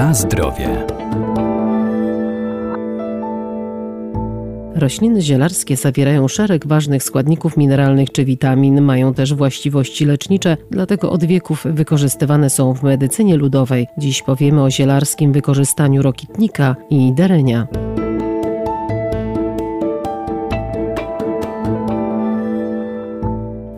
Na zdrowie. Rośliny zielarskie zawierają szereg ważnych składników mineralnych czy witamin, mają też właściwości lecznicze, dlatego od wieków wykorzystywane są w medycynie ludowej. Dziś powiemy o zielarskim wykorzystaniu rokitnika i derenia.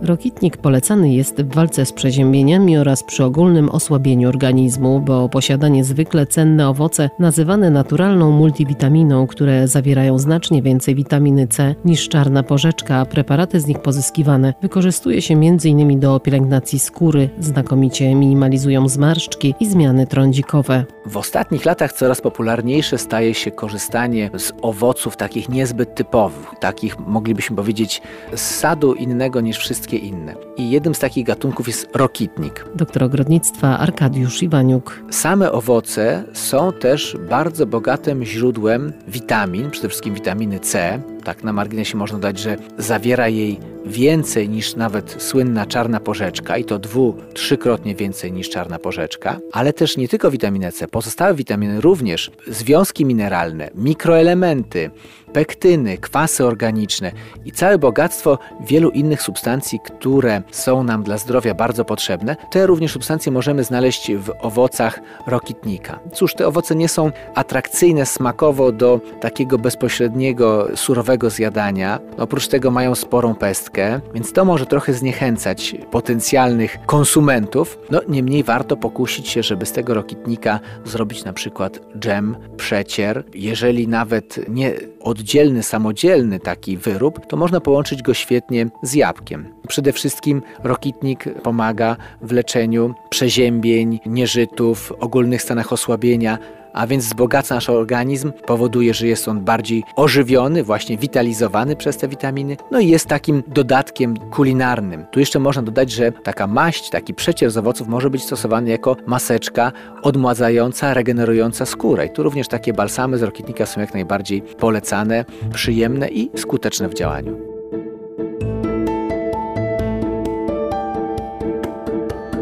Rokitnik polecany jest w walce z przeziębieniami oraz przy ogólnym osłabieniu organizmu, bo posiada niezwykle cenne owoce nazywane naturalną multivitaminą, które zawierają znacznie więcej witaminy C niż czarna porzeczka, a preparaty z nich pozyskiwane wykorzystuje się m.in. do pielęgnacji skóry, znakomicie minimalizują zmarszczki i zmiany trądzikowe. W ostatnich latach coraz popularniejsze staje się korzystanie z owoców takich niezbyt typowych, takich moglibyśmy powiedzieć z sadu innego niż wszystkie inne. I jednym z takich gatunków jest rokitnik. Doktor ogrodnictwa Arkadiusz Iwaniuk. Same owoce są też bardzo bogatym źródłem witamin, przede wszystkim witaminy C. Tak na marginesie można dać, że zawiera jej więcej niż nawet słynna czarna porzeczka i to dwu, trzykrotnie więcej niż czarna porzeczka, ale też nie tylko witaminę C, pozostałe witaminy również, związki mineralne, mikroelementy, pektyny, kwasy organiczne i całe bogactwo wielu innych substancji, które są nam dla zdrowia bardzo potrzebne. Te również substancje możemy znaleźć w owocach rokitnika. Cóż, te owoce nie są atrakcyjne smakowo do takiego bezpośredniego, surowego zjadania. Oprócz tego mają sporą pestkę, więc to może trochę zniechęcać potencjalnych konsumentów. No, niemniej warto pokusić się, żeby z tego rokitnika zrobić na przykład dżem, przecier. Jeżeli nawet nie od oddzielny, samodzielny taki wyrób, to można połączyć go świetnie z jabłkiem. Przede wszystkim rokitnik pomaga w leczeniu przeziębień, nieżytów, ogólnych stanach osłabienia, a więc wzbogaca nasz organizm, powoduje, że jest on bardziej ożywiony, właśnie witalizowany przez te witaminy, no i jest takim dodatkiem kulinarnym. Tu jeszcze można dodać, że taka maść, taki przecier z owoców może być stosowany jako maseczka odmładzająca, regenerująca skórę. I tu również takie balsamy z rokitnika są jak najbardziej polecane, przyjemne i skuteczne w działaniu.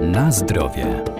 Na zdrowie.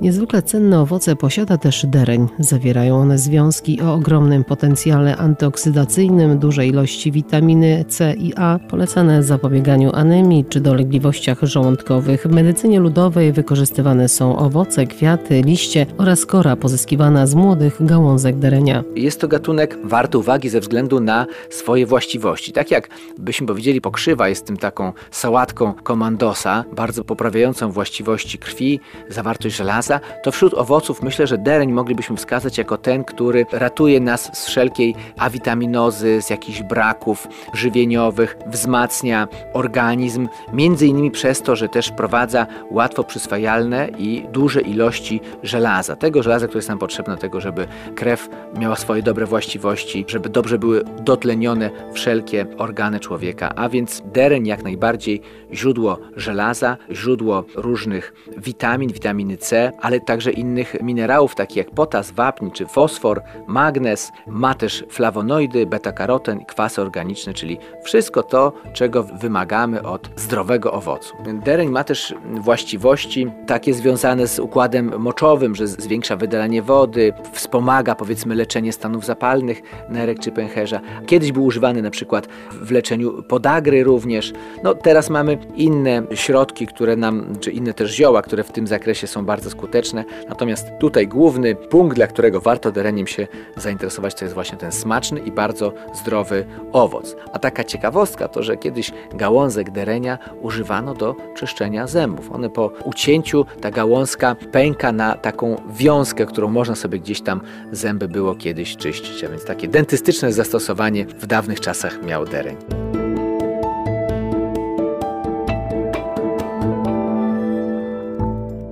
Niezwykle cenne owoce posiada też dereń. Zawierają one związki o ogromnym potencjale antyoksydacyjnym, dużej ilości witaminy C i A, polecane zapobieganiu anemii czy dolegliwościach żołądkowych. W medycynie ludowej wykorzystywane są owoce, kwiaty, liście oraz kora pozyskiwana z młodych gałązek derenia. Jest to gatunek warty uwagi ze względu na swoje właściwości. Tak jak byśmy powiedzieli, pokrzywa jest tym taką sałatką komandosa, bardzo poprawiającą właściwości krwi, zawartość żelaza, to wśród owoców myślę, że dereń moglibyśmy wskazać jako ten, który ratuje nas z wszelkiej awitaminozy, z jakichś braków żywieniowych, wzmacnia organizm, między innymi przez to, że też wprowadza łatwo przyswajalne i duże ilości żelaza. Tego żelaza, które jest nam potrzebne do tego, żeby krew miała swoje dobre właściwości, żeby dobrze były dotlenione wszelkie organy człowieka. A więc dereń jak najbardziej źródło żelaza, źródło różnych witamin, witaminy C, ale także innych minerałów, takich jak potas, wapń czy fosfor, magnez, ma też flawonoidy, beta-karoten kwasy organiczne, czyli wszystko to, czego wymagamy od zdrowego owocu. Dereń ma też właściwości takie związane z układem moczowym, że zwiększa wydalanie wody, wspomaga powiedzmy leczenie stanów zapalnych nerek czy pęcherza. Kiedyś był używany na przykład w leczeniu podagry również. No teraz mamy inne środki, które nam, czy inne też zioła, które w tym zakresie są bardzo skuteczne skuteczne. Natomiast tutaj główny punkt, dla którego warto dereniem się zainteresować, to jest właśnie ten smaczny i bardzo zdrowy owoc. A taka ciekawostka to, że kiedyś gałązek derenia używano do czyszczenia zębów. One po ucięciu, ta gałązka pęka na taką wiązkę, którą można sobie gdzieś tam zęby było kiedyś czyścić. A więc takie dentystyczne zastosowanie w dawnych czasach miał dereń.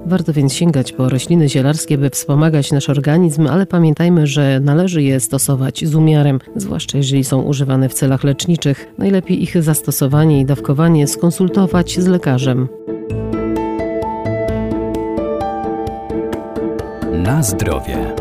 Warto więc sięgać po rośliny zielarskie, by wspomagać nasz organizm, ale pamiętajmy, że należy je stosować z umiarem, zwłaszcza jeżeli są używane w celach leczniczych. Najlepiej ich zastosowanie i dawkowanie skonsultować z lekarzem. Na zdrowie.